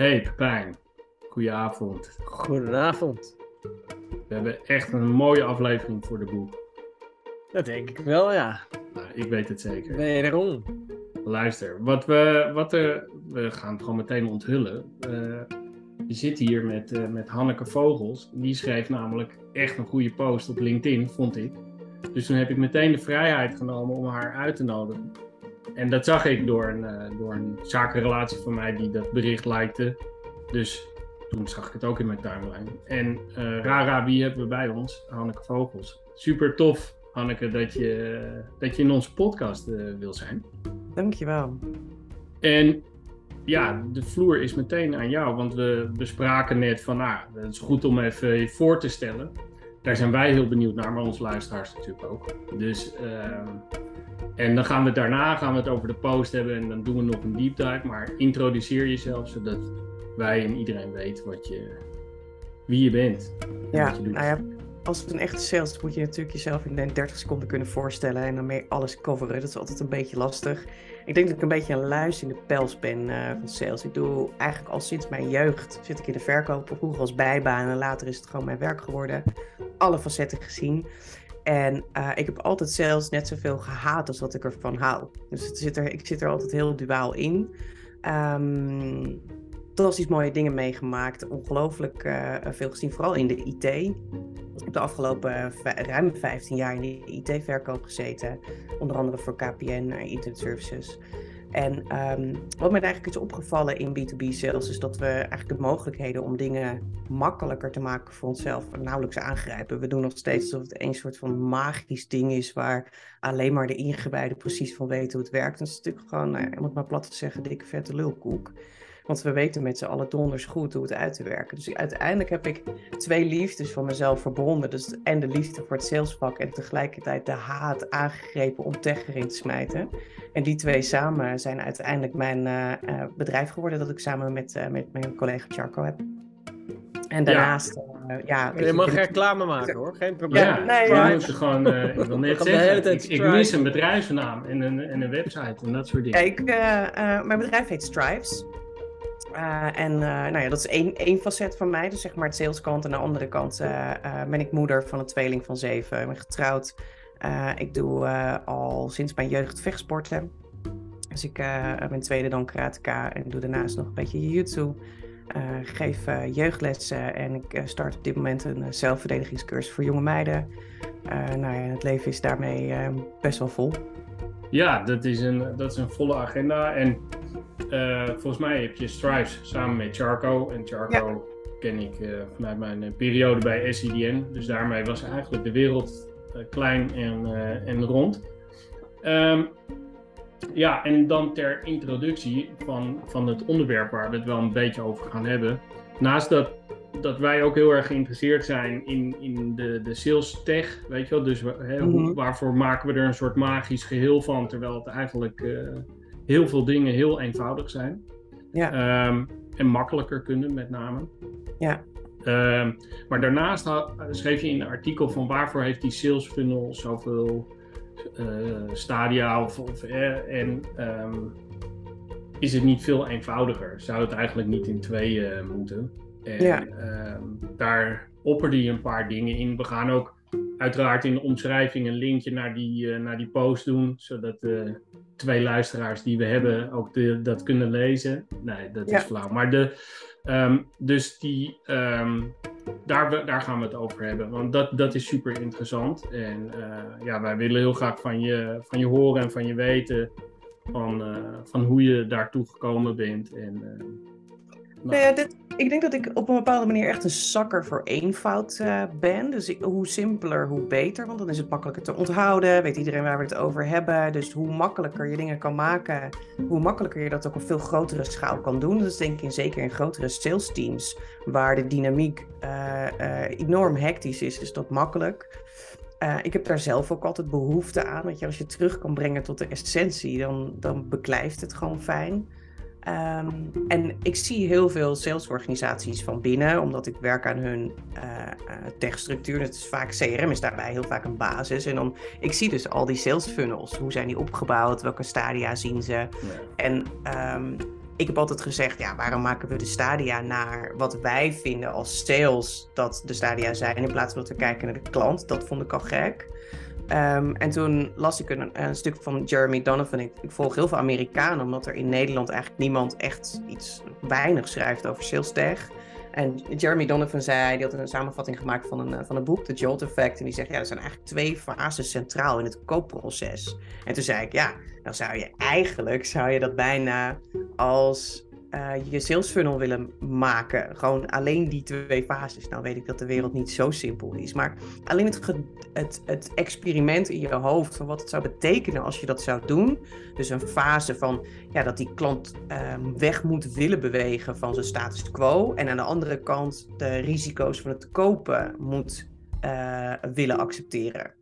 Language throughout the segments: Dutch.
Hey Pepijn, goedenavond. Goedenavond. We hebben echt een mooie aflevering voor de boek. Dat denk ik wel, ja. Nou, ik weet het zeker. Wederom. Luister, wat we, wat er, we gaan het gewoon meteen onthullen. Uh, je zit hier met, uh, met Hanneke Vogels. Die schreef namelijk echt een goede post op LinkedIn, vond ik. Dus toen heb ik meteen de vrijheid genomen om haar uit te nodigen. En dat zag ik door een, uh, door een zakenrelatie van mij die dat bericht likte. Dus toen zag ik het ook in mijn timeline. En uh, Rara, wie hebben we bij ons? Hanneke Vogels. Super tof, Hanneke, dat je, dat je in onze podcast uh, wil zijn. Dankjewel. En ja, de vloer is meteen aan jou, want we bespraken net van, nou, het is goed om even je voor te stellen. Daar zijn wij heel benieuwd naar, maar onze luisteraars natuurlijk ook. Dus, uh, en dan gaan we daarna gaan we het over de post hebben en dan doen we nog een deep dive. Maar introduceer jezelf, zodat wij en iedereen weet wat je, wie je bent. Ja, je. Nou ja, als het een echte sales moet je natuurlijk jezelf in 30 seconden kunnen voorstellen en dan mee alles coveren. Dat is altijd een beetje lastig. Ik denk dat ik een beetje een luis in de pels ben uh, van sales. Ik doe eigenlijk al sinds mijn jeugd zit ik in de verkoop. Vroeger als bijbaan en later is het gewoon mijn werk geworden. Alle facetten gezien. En uh, ik heb altijd sales net zoveel gehaat als dat ik ervan hou. Dus het zit er, ik zit er altijd heel duaal in. Um, mooie dingen meegemaakt. Ongelooflijk uh, veel gezien, vooral in de IT. Ik heb de afgelopen ruim 15 jaar in de IT-verkoop gezeten. Onder andere voor KPN, uh, Internet Services. En um, wat mij eigenlijk is opgevallen in B2B sales is dat we eigenlijk de mogelijkheden om dingen makkelijker te maken voor onszelf nauwelijks aangrijpen. We doen nog steeds alsof het een soort van magisch ding is waar alleen maar de ingewijden precies van weten hoe het werkt. En dat is natuurlijk gewoon, uh, om het maar plat te zeggen, dikke vette lulkoek. Want we weten met z'n allen donders goed hoe het uit te werken. Dus uiteindelijk heb ik twee liefdes van mezelf verbonden. Dus en de liefde voor het salesvak en tegelijkertijd de haat aangegrepen om tech erin te smijten. En die twee samen zijn uiteindelijk mijn uh, uh, bedrijf geworden dat ik samen met, uh, met mijn collega Charco heb. En daarnaast, ja. ja je, je mag reclame maken hoor, geen probleem. Ja, nee, ja. Moet gewoon, ik wil net zeggen, ik, ik mis een bedrijfsnaam en een, en een website en dat soort dingen. Ik, mijn bedrijf heet Strives. Uh, en uh, nou ja, dat is één, één facet van mij, dus zeg maar het saleskant. En aan de andere kant uh, ben ik moeder van een tweeling van zeven. Ik ben getrouwd. ik doe al sinds mijn jeugd vechtsporten. Dus ik ben tweede dan karateka en doe daarnaast nog een beetje jiu-jitsu. geef jeugdlessen en ik start op dit moment een zelfverdedigingscursus voor jonge meiden. nou ja, het leven is daarmee best wel vol. Ja, dat is een, dat is een volle agenda. En uh, volgens mij heb je Strives samen met Charco. En Charco ja. ken ik uh, vanuit mijn periode bij SIDN. Dus daarmee was eigenlijk de wereld klein en, en rond. Um, ja, en dan ter introductie van, van het onderwerp waar we het wel een beetje over gaan hebben. Naast dat, dat wij ook heel erg geïnteresseerd zijn in, in de, de sales tech, weet je wel. Dus -hmm. waarvoor maken we er een soort magisch geheel van, terwijl het eigenlijk heel veel dingen heel eenvoudig zijn. Ja. Um, en makkelijker kunnen, met name. Ja. Um, maar daarnaast had, schreef je in een artikel van waarvoor heeft die sales funnel zoveel uh, stadia of, of eh, en um, is het niet veel eenvoudiger? Zou het eigenlijk niet in tweeën uh, moeten? En ja. daar opperde je een paar dingen in. We gaan ook uiteraard in de omschrijving een linkje naar die, uh, naar die post doen, zodat de twee luisteraars die we hebben ook de, dat kunnen lezen. Nee, dat Ja. is flauw. Maar de, ehm, dus die, ehm, daar, daar gaan we het over hebben, want dat, dat is super interessant. En uh, ja, wij willen heel graag van je, van je horen en van je weten van, uh, van hoe je daartoe gekomen bent. En, uh, nou ik denk dat ik op een bepaalde manier echt een zakker voor eenvoud uh, ben. Dus hoe simpeler, hoe beter. Want dan is het makkelijker te onthouden. Weet iedereen waar we het over hebben. Dus hoe makkelijker je dingen kan maken, hoe makkelijker je dat ook op veel grotere schaal kan doen. Dat denk ik in, zeker in grotere sales teams, waar de dynamiek uh, uh, enorm hectisch is, is dat makkelijk. Ik heb daar zelf ook altijd behoefte aan. Je als je terug kan brengen tot de essentie, dan, dan beklijft het gewoon fijn. Um, en ik zie heel veel salesorganisaties van binnen, omdat ik werk aan hun uh, techstructuur. Het is vaak CRM is daarbij heel vaak een basis. En dan, ik zie dus al die sales funnels. Hoe zijn die opgebouwd? Welke stadia zien ze? En um, ik heb altijd gezegd, ja, waarom maken we de stadia naar wat wij vinden als sales dat de stadia zijn, in plaats van dat we kijken naar de klant. Dat vond ik al gek. Ehm, en toen las ik een, stuk van Jeremy Donovan. Ik, volg heel veel Amerikanen, omdat er in Nederland eigenlijk niemand echt iets weinig schrijft over sales tech. En Jeremy Donovan zei, die had een samenvatting gemaakt van een, van een boek, The Jolt Effect. En die zegt, ja, er zijn eigenlijk twee fases centraal in het koopproces. En toen zei ik, ja, dan zou je eigenlijk, zou je dat bijna als uh, je sales funnel willen maken. Gewoon alleen die twee fases. Nou weet ik dat de wereld niet zo simpel is. Maar alleen het, het, het experiment in je hoofd van wat het zou betekenen als je dat zou doen. Dus een fase van ja, dat die klant um, weg moet willen bewegen van zijn status quo. En aan de andere kant de risico's van het kopen moet uh, willen accepteren.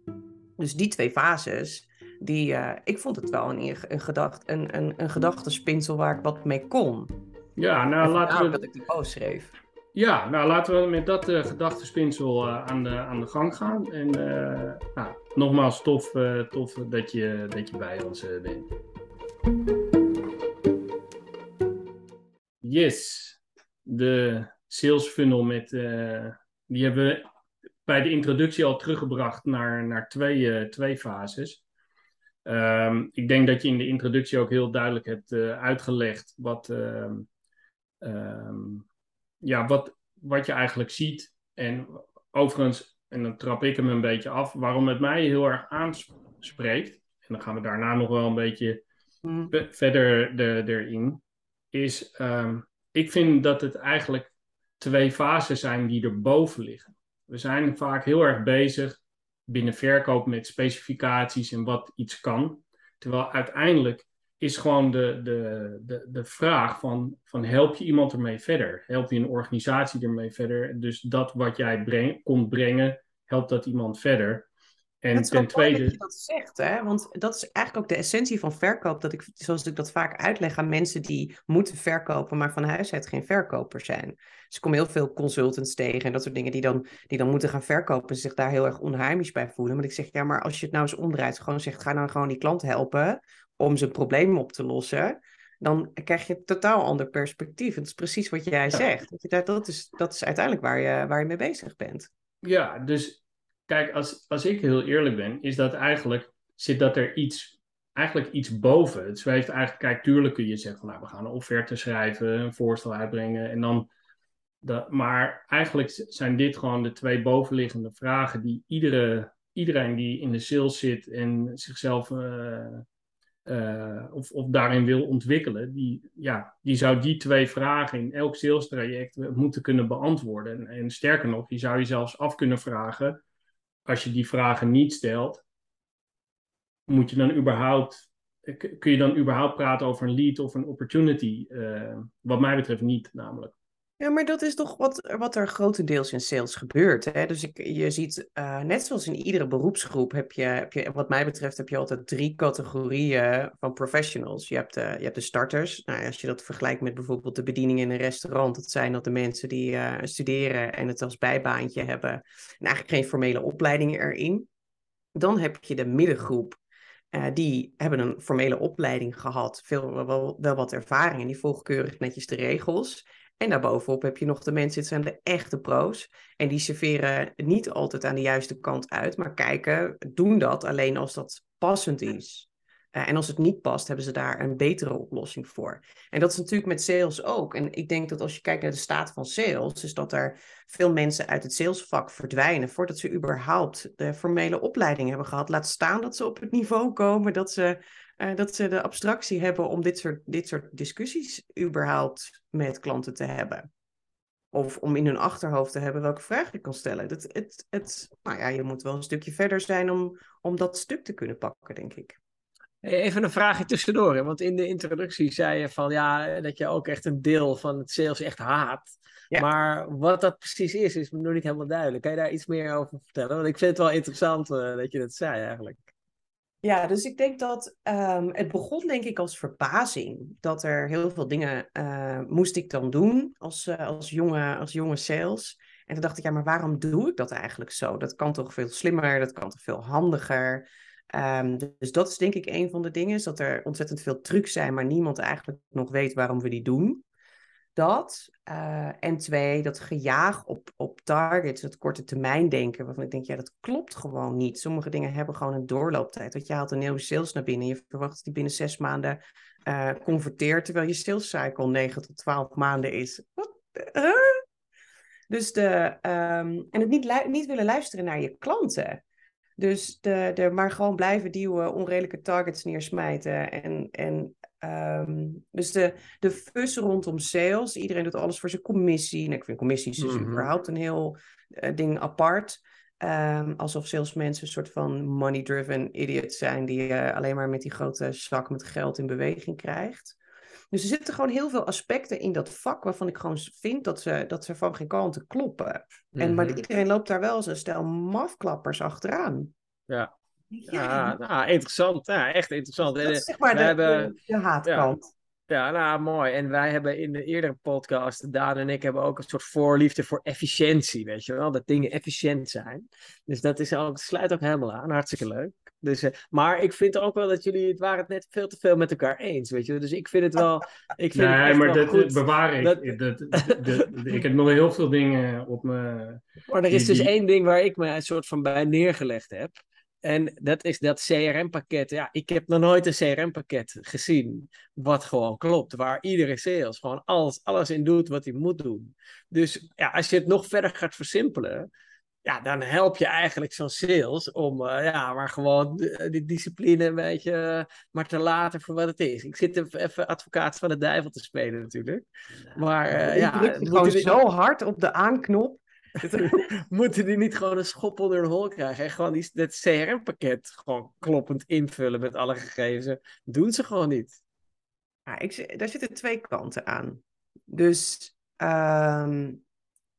Dus die twee fases, die, uh, ik vond het wel een, een, gedacht, een, een, waar ik wat mee kon. Ja, nou laten we... dat ik die post schreef. Ja, nou laten we met dat uh, gedachtespinsel uh, aan, de, aan de gang gaan. En nou, nogmaals, tof, tof dat, je, dat je bij ons bent. Yes, de sales funnel met, die hebben we bij de introductie al teruggebracht naar, naar twee, twee fases. Um, ik denk dat je in de introductie ook heel duidelijk hebt uitgelegd wat um, ja, wat, wat je eigenlijk ziet. En overigens, en dan trap ik hem een beetje af, waarom het mij heel erg aanspreekt, en dan gaan we daarna nog wel een beetje mm. verder de, erin, is ik vind dat het eigenlijk twee fases zijn die erboven liggen. We zijn vaak heel erg bezig binnen verkoop met specificaties en wat iets kan. Terwijl uiteindelijk is gewoon de, de, de, de vraag van, van help je iemand ermee verder? Help je een organisatie ermee verder? Dus dat wat jij breng, komt brengen, helpt dat iemand verder? En ten tweede. Dat je dat zegt, hè? Want dat is eigenlijk ook de essentie van verkoop. Dat ik, zoals ik dat vaak uitleg aan mensen die moeten verkopen, maar van huis uit geen verkoper zijn. Dus ik kom heel veel consultants tegen en dat soort dingen die dan, die dan moeten gaan verkopen en zich daar heel erg onheimisch bij voelen. Maar ik zeg, ja, maar als je het nou eens omdraait, gewoon zegt, ga dan gewoon die klant helpen om zijn probleem op te lossen, dan krijg je een totaal ander perspectief. Het is precies wat jij zegt. Dat, dat, is, dat is uiteindelijk waar je, waar je mee bezig bent. Ja, dus kijk, als, als ik heel eerlijk ben, is dat eigenlijk, zit dat er iets, eigenlijk iets boven. Het zweeft eigenlijk, kijk, tuurlijk kun je zeggen van, nou, we gaan een offerte schrijven, een voorstel uitbrengen en dan... Dat, maar eigenlijk zijn dit gewoon de twee bovenliggende vragen die iedere, iedereen die in de sales zit en zichzelf uh, uh, of, of daarin wil ontwikkelen, die, ja, die zou die twee vragen in elk sales traject moeten kunnen beantwoorden. En, en, sterker nog, je zou je zelfs af kunnen vragen, als je die vragen niet stelt, moet je dan überhaupt, kun je dan überhaupt praten over een lead of een opportunity? Uh, wat mij betreft niet, namelijk. Ja, maar dat is toch wat, wat er grotendeels in sales gebeurt. Hè? Dus ik, je ziet, uh, net zoals in iedere beroepsgroep, heb je, heb je, wat mij betreft, heb je altijd drie categorieën van professionals. Je hebt de, je hebt de starters. Nou, als je dat vergelijkt met bijvoorbeeld de bediening in een restaurant, dat zijn dat de mensen die studeren en het als bijbaantje hebben. En eigenlijk geen formele opleiding erin. Dan heb je de middengroep. Die hebben een formele opleiding gehad, veel, wel, wel wat ervaring en die volgen keurig netjes de regels. En daarbovenop heb je nog de mensen, het zijn de echte pro's. En die serveren niet altijd aan de juiste kant uit, maar kijken, doen dat alleen als dat passend is. Uh, en als het niet past, hebben ze daar een betere oplossing voor. En dat is natuurlijk met sales ook. En ik denk dat als je kijkt naar de staat van sales, is dat er veel mensen uit het salesvak verdwijnen voordat ze überhaupt de formele opleiding hebben gehad. Laat staan dat ze op het niveau komen dat ze uh, dat ze de abstractie hebben om dit soort, dit soort discussies überhaupt met klanten te hebben. Of om in hun achterhoofd te hebben welke vraag je kan stellen. Dat, het, het, nou ja, je moet wel een stukje verder zijn om, om dat stuk te kunnen pakken, denk ik. Even een vraagje tussendoor. Hè? Want in de introductie zei je van ja, dat je ook echt een deel van het sales echt haat. Maar wat dat precies is, is me nog niet helemaal duidelijk. Kan je daar iets meer over vertellen? Want ik vind het wel interessant uh, dat je dat zei eigenlijk. Ja, dus ik denk dat um, het begon denk ik als verbazing. Dat er heel veel dingen uh, moest ik dan doen als, uh, als, jonge, als jonge sales. En toen dacht ik, ja, maar waarom doe ik dat eigenlijk zo? Dat kan toch veel slimmer, dat kan toch veel handiger. Ehm, dus dat is denk ik een van de dingen, is dat er ontzettend veel trucs zijn, maar niemand eigenlijk nog weet waarom we die doen. Dat. Uh, en twee, dat gejaag op, op targets, het korte termijn denken, waarvan ik denk, ja, dat klopt gewoon niet. Sommige dingen hebben gewoon een doorlooptijd. Want je haalt een nieuwe sales naar binnen, je verwacht dat die binnen zes maanden uh, converteert, terwijl je sales cycle 9 tot 12 maanden is. Wat? Dus de, um, en het niet, niet willen luisteren naar je klanten. Dus de, de, maar gewoon blijven duwen, onredelijke targets neersmijten. En, en um, dus de, de fuss rondom sales. Iedereen doet alles voor zijn commissie. En ik vind commissies dus mm -hmm. überhaupt een heel uh, ding apart. Um, alsof salesmensen een soort van money-driven idiots zijn die uh, alleen maar met die grote zak met geld in beweging krijgt. Dus er zitten gewoon heel veel aspecten in dat vak waarvan ik gewoon vind dat ze, dat ze van geen kanten kloppen. En, maar Mhm. iedereen loopt daar wel als een stel mafklappers achteraan. Ja. Ja, Ja, nou, interessant. Ja, echt interessant. dat is zeg maar de, hebben- de, haatkant. Ja, nou mooi. En wij hebben in de eerdere podcast, Daan en ik, hebben ook een soort voorliefde voor efficiëntie, weet je wel? Dat dingen efficiënt zijn. Dus dat is ook, sluit ook helemaal aan. Hartstikke leuk. Dus, eh, maar ik vind ook wel dat jullie, het waren het net veel te veel met elkaar eens, weet je? Dus ik vind het wel, ik vind het Nee, maar wel dat goed. bewaar ik. dat- Dat, de- de- ik heb nog heel veel dingen op me. Maar er is die- dus die- één ding waar ik me een soort van bij neergelegd heb. En dat is dat CRM-pakket. Ja, ik heb nog nooit een CRM-pakket gezien wat gewoon klopt. Waar iedere sales gewoon alles, alles in doet wat hij moet doen. Dus ja, als je het nog verder gaat versimpelen, ja, dan help je eigenlijk zo'n sales om eh, ja, maar gewoon die discipline een beetje eh, maar te laten voor wat het is. Ik zit even, advocaat van de duivel te spelen natuurlijk. Maar Die ja, je gewoon zo hard op de aanknop. Moeten die niet gewoon een schop onder hun hol krijgen? En gewoon die, dat CRM-pakket gewoon kloppend invullen met alle gegevens. Doen ze gewoon niet. Ja, ik, daar zitten twee kanten aan. Dus ehm,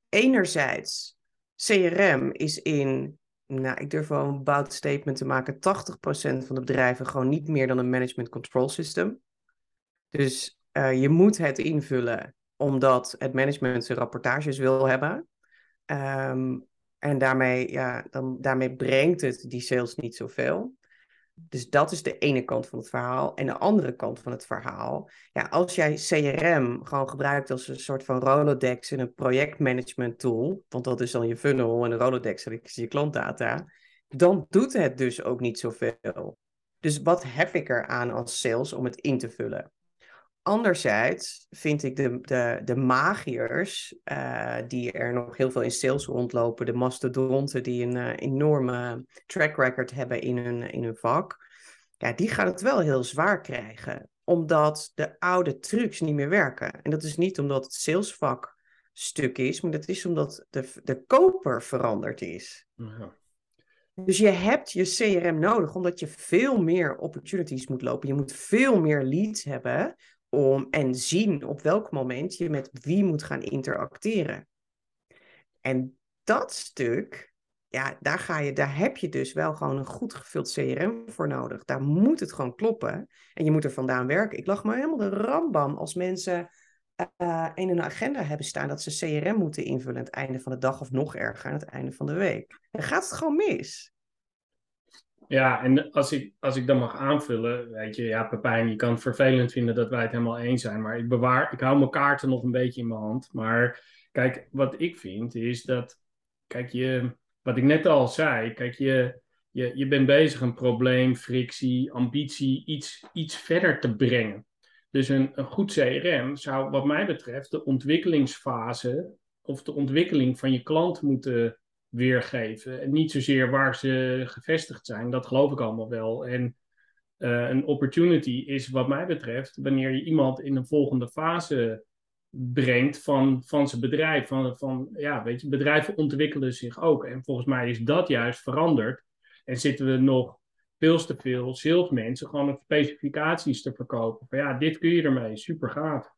enerzijds, CRM is in, nou, ik durf wel een bout statement te maken, 80% van de bedrijven gewoon niet meer dan een management control system. Dus eh, je moet het invullen omdat het management zijn rapportages wil hebben. Ehm, en daarmee, ja, dan, daarmee brengt het die sales niet zoveel. Dus dat is de ene kant van het verhaal. En de andere kant van het verhaal, ja, als jij CRM gewoon gebruikt als een soort van Rolodex en een projectmanagement tool, want dat is dan je funnel en een Rolodex is je klantdata, dan doet het dus ook niet zoveel. Dus wat heb ik er aan als sales om het in te vullen? Anderzijds vind ik de, de, de magiërs, eh, die er nog heel veel in sales rondlopen, de mastodonten die een eh, enorme track record hebben in hun, in hun vak, ja, die gaan het wel heel zwaar krijgen, omdat de oude trucs niet meer werken. En dat is niet omdat het salesvak stuk is, maar dat is omdat de, de koper veranderd is. Ja. Dus je hebt je CRM nodig, omdat je veel meer opportunities moet lopen. Je moet veel meer leads hebben om, en zien op welk moment je met wie moet gaan interacteren. En dat stuk, ja, daar, ga je, daar heb je dus wel gewoon een goed gevuld CRM voor nodig. Daar moet het gewoon kloppen. En je moet er vandaan werken. Ik lag maar helemaal de rambam als mensen eh, in hun agenda hebben staan dat ze CRM moeten invullen aan het einde van de dag of nog erger aan het einde van de week. Dan gaat het gewoon mis. Ja, en als ik, als ik dan mag aanvullen, weet je, ja, Pepijn, je kan het vervelend vinden dat wij het helemaal eens zijn, maar ik bewaar, ik hou mijn kaarten nog een beetje in mijn hand. Maar kijk, wat ik vind is dat, kijk, je, wat ik net al zei, kijk, je, je, je bent bezig een probleem, frictie, ambitie, iets, iets verder te brengen. Dus een, een goed CRM zou, wat mij betreft, de ontwikkelingsfase of de ontwikkeling van je klant moeten weergeven. En niet zozeer waar ze gevestigd zijn, dat geloof ik allemaal wel. En uh, een opportunity is wat mij betreft wanneer je iemand in een volgende fase brengt van, van zijn bedrijf. Van, van, ja, weet je, bedrijven ontwikkelen zich ook. En volgens mij is dat juist veranderd. En zitten we nog veel te veel salesmensen gewoon op specificaties te verkopen. Van ja, dit kun je ermee, super gaaf.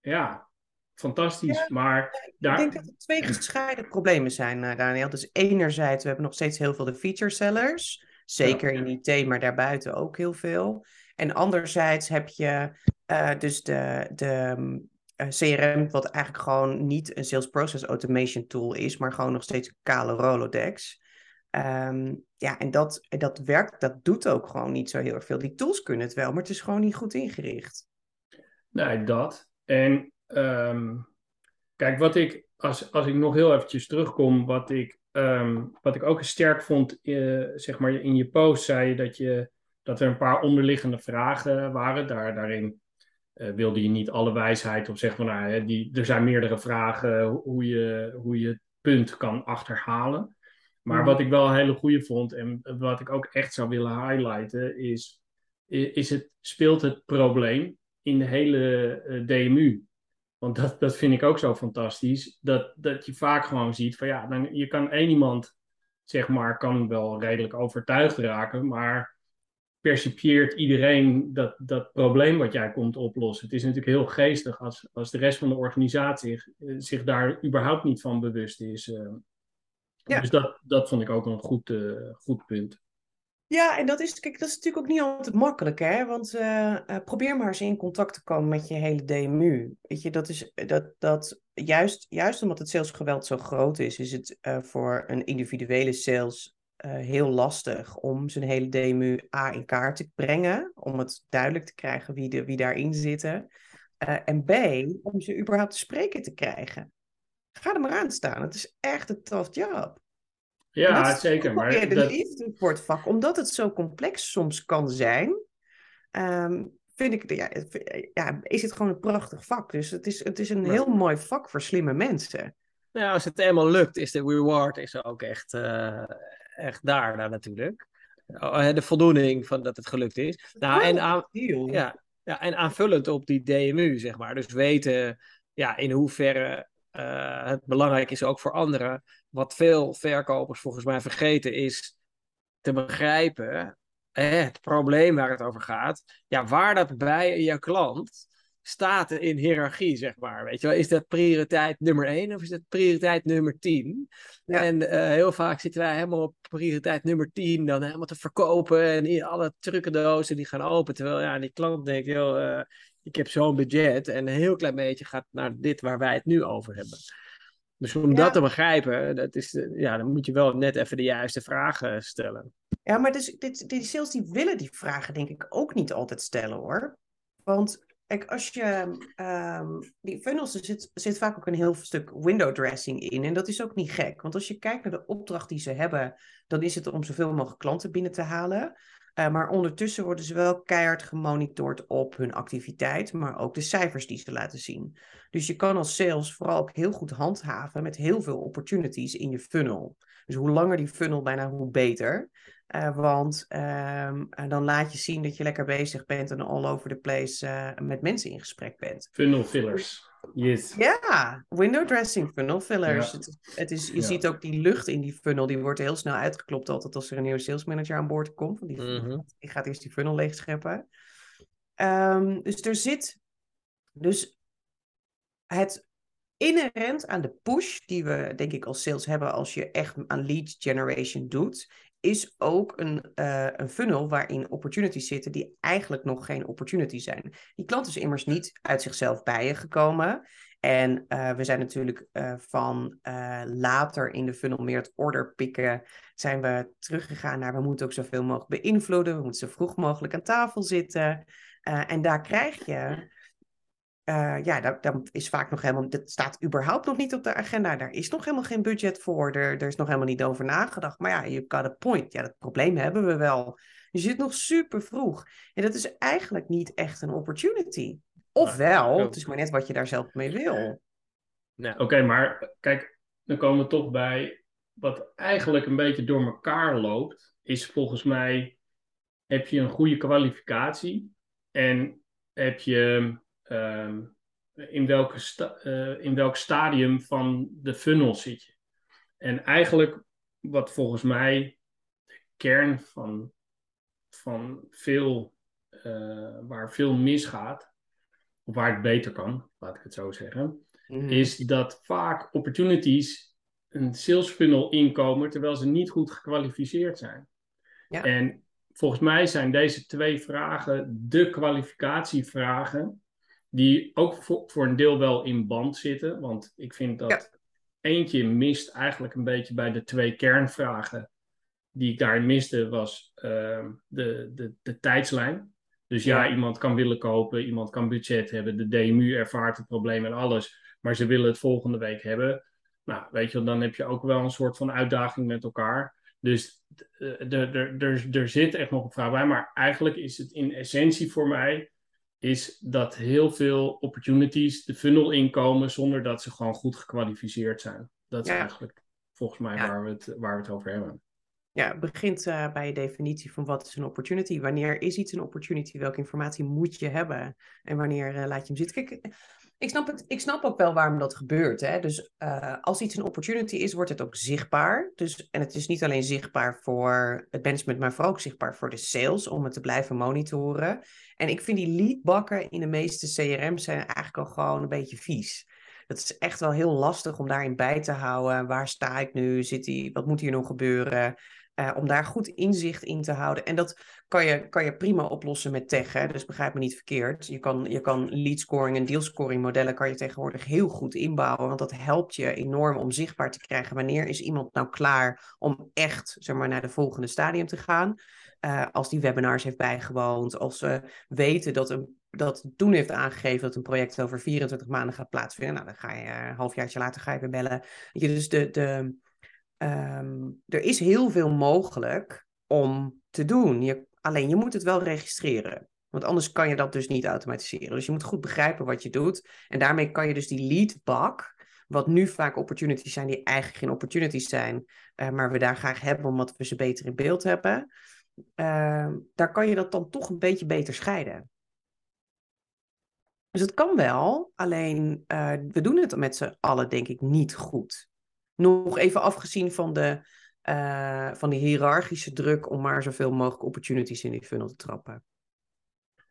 Ja, fantastisch. Ja, maar daar... Ik denk dat er twee gescheiden problemen zijn, uh, Daniel. Dus enerzijds, we hebben nog steeds heel veel de feature sellers. Zeker ja. in IT, maar daarbuiten ook heel veel. En anderzijds heb je uh, dus de, de uh, CRM, wat eigenlijk gewoon niet een sales process automation tool is, maar gewoon nog steeds een kale Rolodex. Ehm, ja, en dat, dat werkt, dat doet ook gewoon niet zo heel erg veel. Die tools kunnen het wel, maar het is gewoon niet goed ingericht. Nee, dat. En ehm, kijk, wat ik, als, als ik nog heel eventjes terugkom, wat ik, um, wat ik ook sterk vond, uh, zeg maar in je post zei je dat, je dat er een paar onderliggende vragen waren. Daar, daarin uh, wilde je niet alle wijsheid op zeggen van, nou, die, er zijn meerdere vragen hoe je, hoe je het punt kan achterhalen. Maar wat ik wel een hele goede vond en wat ik ook echt zou willen highlighten is, is het, speelt het probleem in de hele DMU. Want dat, dat vind ik ook zo fantastisch. Dat, dat je vaak gewoon ziet van ja, dan, je kan één iemand, zeg maar, kan wel redelijk overtuigd raken, maar percipieert iedereen dat, dat probleem wat jij komt oplossen. Het is natuurlijk heel geestig als, als de rest van de organisatie zich, zich daar überhaupt niet van bewust is. Uh, ja. Dus dat, dat vond ik ook een goed, uh, goed punt. Ja, en dat is, kijk, dat is natuurlijk ook niet altijd makkelijk, hè? Want uh, uh, probeer maar eens in contact te komen met je hele DMU. Weet je, dat is dat, dat juist, juist omdat het salesgeweld zo groot is, is het voor een individuele sales heel lastig om zijn hele DMU A in kaart te brengen, om het duidelijk te krijgen wie, de, wie daarin zitten. en B, om ze überhaupt te spreken te krijgen. Ga er maar aan staan. Het is echt een tough job. Ja, zeker. Maar de dat... liefde voor het vak, omdat het zo complex soms kan zijn, um, vind ik, ja, ja, is het gewoon een prachtig vak. Dus het is, het is een heel mooi vak voor slimme mensen. Nou, als het eenmaal lukt, is de reward is ook echt, uh, echt daar, daar natuurlijk. Oh, de voldoening van dat het gelukt is. Nou, en, aan, ja, ja, en aanvullend op die DMU, zeg maar. Dus weten ja, in hoeverre uh, het belangrijk is ook voor anderen. Wat veel verkopers volgens mij vergeten is te begrijpen. het probleem waar het over gaat. Ja, waar dat bij je klant staat in hiërarchie, zeg maar. Weet je wel, is dat prioriteit nummer 1 of is dat prioriteit nummer 10? En uh, heel vaak zitten wij helemaal op prioriteit nummer 10, dan helemaal te verkopen en alle trucendozen die gaan open. Terwijl ja, die klant denkt, joh, uh, ik heb zo'n budget en een heel klein beetje gaat naar dit waar wij het nu over hebben. Dus om dat te begrijpen, dat is, ja, dan moet je wel net even de juiste vragen stellen. Ja, maar dus, dit, die sales die willen die vragen denk ik ook niet altijd stellen hoor. Want kijk, als je um, die funnels, er zit, zit vaak ook een heel stuk window dressing in. En dat is ook niet gek. Want als je kijkt naar de opdracht die ze hebben, dan is het om zoveel mogelijk klanten binnen te halen. Uh, maar ondertussen worden ze wel keihard gemonitord op hun activiteit, maar ook de cijfers die ze laten zien. Dus je kan als sales vooral ook heel goed handhaven met heel veel opportunities in je funnel. Dus hoe langer die funnel, bijna hoe beter. Uh, want um, dan laat je zien dat je lekker bezig bent en all over the place uh, met mensen in gesprek bent. Funnel fillers. Yes. Ja, window dressing, funnel fillers. Ja. Het, het, is, je ja. ziet ook die lucht in die funnel, die wordt heel snel uitgeklopt altijd als er een nieuwe sales manager aan boord komt. Want die, mm -hmm. die gaat eerst die funnel leegscheppen. Um, dus er zit, dus het inherent aan de push die we denk ik als sales hebben als je echt aan lead generation doet, is ook een, uh, een funnel waarin opportunities zitten die eigenlijk nog geen opportunity zijn. Die klant is immers niet uit zichzelf bij je gekomen. En uh, we zijn natuurlijk uh, van later in de funnel meer het order pikken, zijn we teruggegaan naar we moeten ook zoveel mogelijk beïnvloeden, we moeten zo vroeg mogelijk aan tafel zitten. en daar krijg je uh, ja, daar, daar, is vaak nog helemaal, dat staat überhaupt nog niet op de agenda. Daar is nog helemaal geen budget voor. Er, er is nog helemaal niet over nagedacht. Maar ja, je got a point. Ja, dat probleem hebben we wel. Je zit nog super vroeg. En dat is eigenlijk niet echt een opportunity. Ofwel, het is maar net wat je daar zelf mee wil. Nou, Oké, okay, maar kijk, dan komen we toch bij wat eigenlijk een beetje door elkaar loopt. Is volgens mij, heb je een goede kwalificatie en heb je uh, in, welke sta uh, in welk stadium van de funnel zit je. En eigenlijk wat volgens mij de kern van, van veel, uh, waar veel misgaat, of waar het beter kan, laat ik het zo zeggen, mm. is dat vaak opportunities een sales funnel inkomen terwijl ze niet goed gekwalificeerd zijn. Ja. En volgens mij zijn deze twee vragen de kwalificatievragen die ook voor, voor een deel wel in band zitten. Want ik vind dat ja. eentje mist eigenlijk een beetje bij de twee kernvragen die ik daarin miste was ehm, de, de, de tijdslijn. Dus ja, iemand kan willen kopen, iemand kan budget hebben, de DMU ervaart het probleem en alles, maar ze willen het volgende week hebben. Nou, weet je, dan heb je ook wel een soort van uitdaging met elkaar. Dus uh, er zit echt nog een vraag bij, maar eigenlijk is het in essentie voor mij is dat heel veel opportunities de funnel inkomen zonder dat ze gewoon goed gekwalificeerd zijn. Dat is eigenlijk volgens mij waar, we het, waar we het over hebben. Ja, het begint uh, bij je definitie van wat is een opportunity. Wanneer is iets een opportunity? Welke informatie moet je hebben? En wanneer uh, laat je hem zitten? Kijk, ik snap, het, ik snap ook wel waarom dat gebeurt. Hè? Dus uh, als iets een opportunity is, wordt het ook zichtbaar. Dus, en het is niet alleen zichtbaar voor het management, maar vooral ook zichtbaar voor de sales om het te blijven monitoren. En ik vind die leadbakken in de meeste CRM's zijn eigenlijk al gewoon een beetje vies. Het is echt wel heel lastig om daarin bij te houden. Waar sta ik nu? Zit die, wat moet hier nog gebeuren? Uh, om daar goed inzicht in te houden. En dat kan je, kan je prima oplossen met tech. Hè? Dus begrijp me niet verkeerd. Je kan, je kan lead scoring en deal scoring modellen kan je tegenwoordig heel goed inbouwen. Want dat helpt je enorm om zichtbaar te krijgen. Wanneer is iemand nou klaar om echt zeg maar, naar de volgende stadium te gaan? Uh, als die webinars heeft bijgewoond. Als ze weten dat een dat toen heeft aangegeven dat een project over 24 maanden gaat plaatsvinden. Nou, dan ga je een halfjaartje later ga je weer bellen. Je, dus de, de, Ehm, er is heel veel mogelijk om te doen. Je, alleen je moet het wel registreren. Want anders kan je dat dus niet automatiseren. Dus je moet goed begrijpen wat je doet. En daarmee kan je dus die lead bak, wat nu vaak opportunities zijn die eigenlijk geen opportunities zijn, uh, maar we daar graag hebben omdat we ze beter in beeld hebben. Uh, daar kan je dat dan toch een beetje beter scheiden. Dus het kan wel, alleen uh, we doen het met z'n allen denk ik niet goed. Nog even afgezien van de, uh, van die hiërarchische druk om maar zoveel mogelijk opportunities in die funnel te trappen.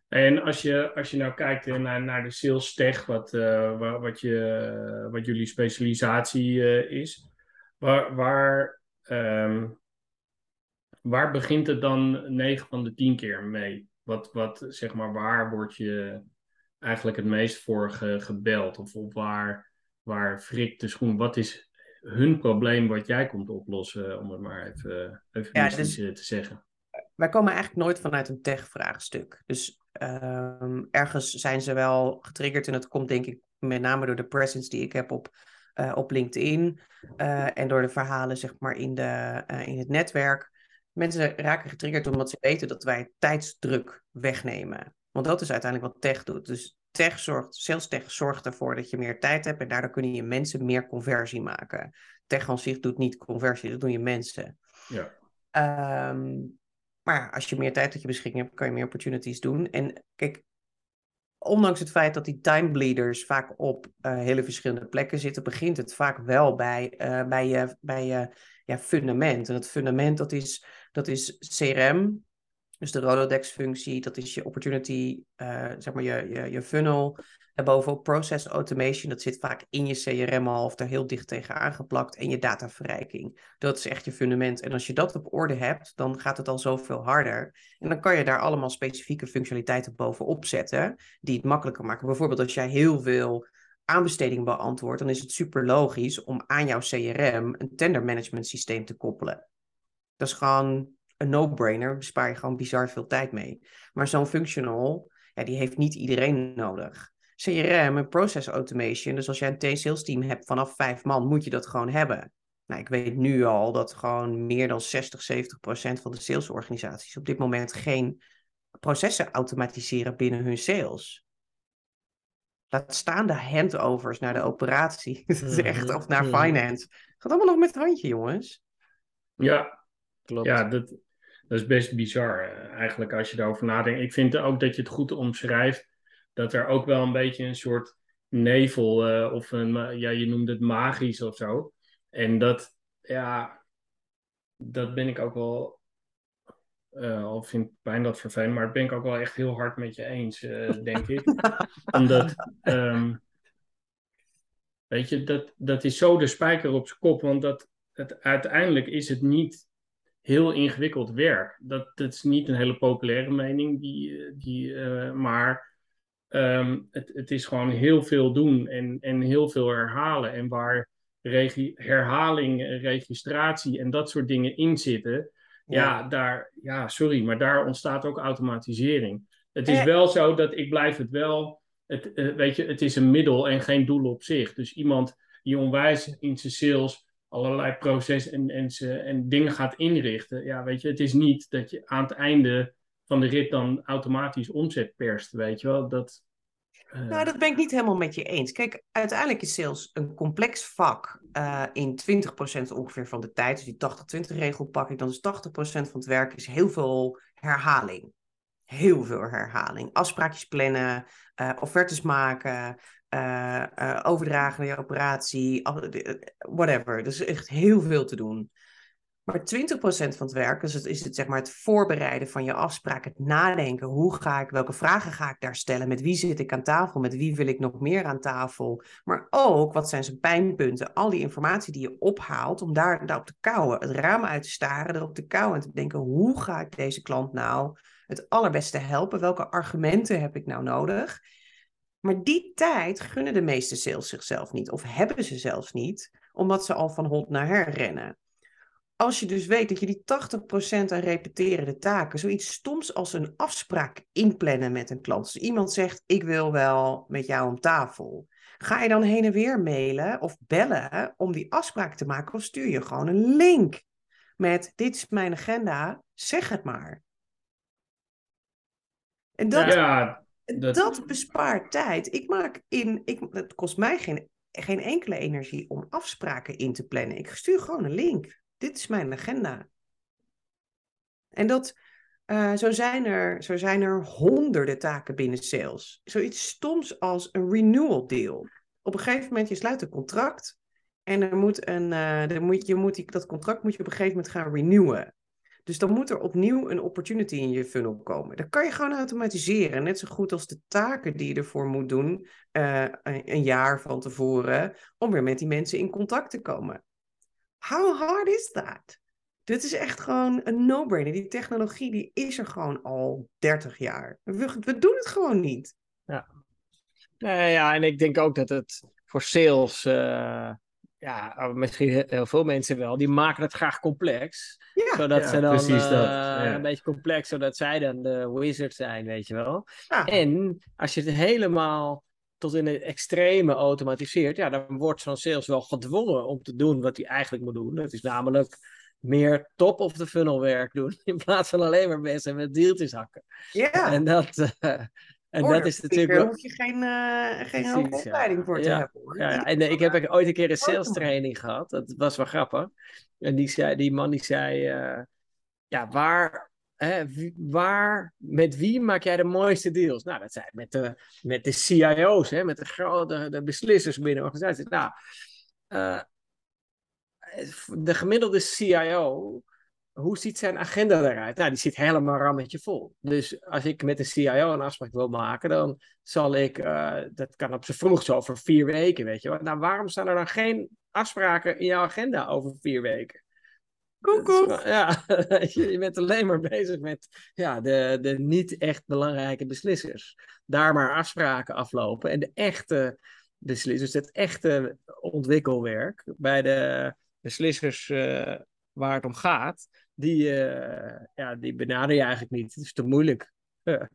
En als je, als je nou kijkt naar, naar de sales tech, wat, uh, wat, je, wat jullie specialisatie is, waar, waar, um, waar begint het dan 9 van de 10 keer mee? Wat, wat zeg maar, waar word je eigenlijk het meest voor ge, gebeld? Of, of waar, waar de schoen? Wat is hun probleem wat jij komt oplossen, om het maar even, even ja, dus, te zeggen. Wij komen eigenlijk nooit vanuit een tech-vraagstuk. Dus um, ergens zijn ze wel getriggerd en dat komt denk ik met name door de presence die ik heb op, uh, op LinkedIn uh, en door de verhalen zeg maar in, de, uh, in het netwerk. Mensen raken getriggerd omdat ze weten dat wij tijdsdruk wegnemen. Want dat is uiteindelijk wat tech doet. Dus tech zorgt, sales tech zorgt ervoor dat je meer tijd hebt en daardoor kunnen je mensen meer conversie maken. Tech aan zich doet niet conversie, dat doen je mensen. Ja. Um, maar als je meer tijd tot je beschikking hebt, kan je meer opportunities doen. En kijk, ondanks het feit dat die time bleeders vaak op uh, hele verschillende plekken zitten, begint het vaak wel bij, uh, bij je, bij je ja, fundament. En het fundament dat is, dat is CRM, dus de Rolodex-functie, dat is je opportunity, uh, zeg maar je, je, je funnel. En bovenop process automation, dat zit vaak in je CRM al of er heel dicht tegen aangeplakt. En je dataverrijking. Dat is echt je fundament. En als je dat op orde hebt, dan gaat het al zoveel harder. En dan kan je daar allemaal specifieke functionaliteiten bovenop zetten, die het makkelijker maken. Bijvoorbeeld als jij heel veel aanbesteding beantwoordt, dan is het super logisch om aan jouw CRM een tender management systeem te koppelen. Dat is gewoon een no-brainer, bespaar je gewoon bizar veel tijd mee. Maar zo'n functional, ja, die heeft niet iedereen nodig. CRM en process automation, dus als jij een T-sales team hebt vanaf vijf man, moet je dat gewoon hebben. Nou, ik weet nu al dat gewoon meer dan 60, 70 procent van de salesorganisaties op dit moment geen processen automatiseren binnen hun sales. Laat staan de handovers naar de operatie. Is echt, mhm, of naar mhm. finance. Het gaat allemaal nog met het handje, jongens. Ja, klopt. Ja, dat, dat is best bizar eh, eigenlijk als je daarover nadenkt. Ik vind ook dat je het goed omschrijft dat er ook wel een beetje een soort nevel uh, of een, ja, je noemde het magisch of zo. En dat, ja, dat ben ik ook wel, uh, al vind ik bijna dat vervelend, maar dat ben ik ook wel echt heel hard met je eens, denk ik. Omdat, um, weet je, dat, dat is zo de spijker op zijn kop, want dat, het, uiteindelijk is het niet heel ingewikkeld werk. Dat, dat is niet een hele populaire mening, die, die, uh, maar um, het, het is gewoon heel veel doen en, en heel veel herhalen. En waar regi herhaling, registratie en dat soort dingen in zitten, Ja, daar, ja, sorry, maar daar ontstaat ook automatisering. Het is wel zo dat ik blijf het wel, het, eh, weet je, het is een middel en geen doel op zich. Dus iemand die onwijs in zijn sales allerlei processen en, en, en dingen gaat inrichten. Ja, weet je, het is niet dat je aan het einde van de rit dan automatisch omzet perst, weet je wel. Dat, uh... Nou, dat ben ik niet helemaal met je eens. Kijk, uiteindelijk is sales een complex vak uh, in 20% ongeveer van de tijd. Dus die 80-20 regel pak ik, dan is 80% van het werk is heel veel herhaling. Heel veel herhaling. Afspraakjes plannen, uh, offertes maken, uh, overdragen naar je operatie, whatever. Dus echt heel veel te doen. Maar 20% van het werk dus is het, zeg maar, het voorbereiden van je afspraak, het nadenken. Hoe ga ik, welke vragen ga ik daar stellen? Met wie zit ik aan tafel? Met wie wil ik nog meer aan tafel? Maar ook, wat zijn zijn pijnpunten? Al die informatie die je ophaalt, om daar, daar op te kouwen. Het raam uit te staren, erop te kouwen en te denken, hoe ga ik deze klant nou het allerbeste helpen? Welke argumenten heb ik nou nodig? Maar die tijd gunnen de meeste sales zichzelf niet, of hebben ze zelfs niet, omdat ze al van hond naar her rennen. Als je dus weet dat je die 80% aan repeterende taken, zoiets stoms als een afspraak inplannen met een klant. Als iemand zegt: Ik wil wel met jou om tafel. Ga je dan heen en weer mailen of bellen om die afspraak te maken, of stuur je gewoon een link met: Dit is mijn agenda, zeg het maar. En dat, dat... bespaart tijd. Ik maak in, ik, het kost mij geen, geen enkele energie om afspraken in te plannen. Ik stuur gewoon een link. Dit is mijn agenda. En dat, uh, zo, zijn er, zo zijn er honderden taken binnen sales. Zoiets stoms als een renewal deal. Op een gegeven moment, je sluit een contract en er moet een, uh, er moet, je moet die, dat contract moet je op een gegeven moment gaan renewen. Dus dan moet er opnieuw een opportunity in je funnel komen. Dat kan je gewoon automatiseren. Net zo goed als de taken die je ervoor moet doen uh, een jaar van tevoren. Om weer met die mensen in contact te komen. How hard is that? Dit is echt gewoon een no-brainer. Die technologie die is er gewoon al 30 jaar. We, we doen het gewoon niet. Ja. Ja, en ik denk ook dat het voor sales, uh, ja, misschien heel veel mensen wel, die maken het graag complex. Ja, zodat ze dan precies dat. Uh, een beetje complex, zodat zij dan de wizard zijn, weet je wel. En als je het helemaal tot in het extreme automatiseert, ja, dan wordt zo'n sales wel gedwongen om te doen wat hij eigenlijk moet doen. Dat is namelijk meer top of the funnel werk doen, in plaats van alleen maar mensen met deeltjes hakken. Ja. En dat, uh, en dat is natuurlijk. Daar hoef je geen, uh, geen opleiding voor te ja. hebben. Hoor. Ja, en uh, ik heb ooit een keer een sales training gehad. Dat was wel grappig. En die, zei, die man die zei: Ja, waar, waar, met wie maak jij de mooiste deals? Nou, dat zijn met de, met de CIO's, hè, met de grote de beslissers binnen de organisatie. Nou, de gemiddelde CIO, hoe ziet zijn agenda eruit? Nou, die zit helemaal rammetje vol. Dus als ik met de CIO een afspraak wil maken, dan zal ik, uh, dat kan op z'n vroeg zo over vier weken, weet je wel. Nou, waarom staan er dan geen afspraken in jouw agenda over vier weken? Koekoek. Ja, je bent alleen maar bezig met ja, de, de niet echt belangrijke beslissers. Daar maar afspraken aflopen. En de echte beslissers, het echte ontwikkelwerk bij de beslissers uh, waar het om gaat, die, uh, ja, die benader je eigenlijk niet. Het is te moeilijk.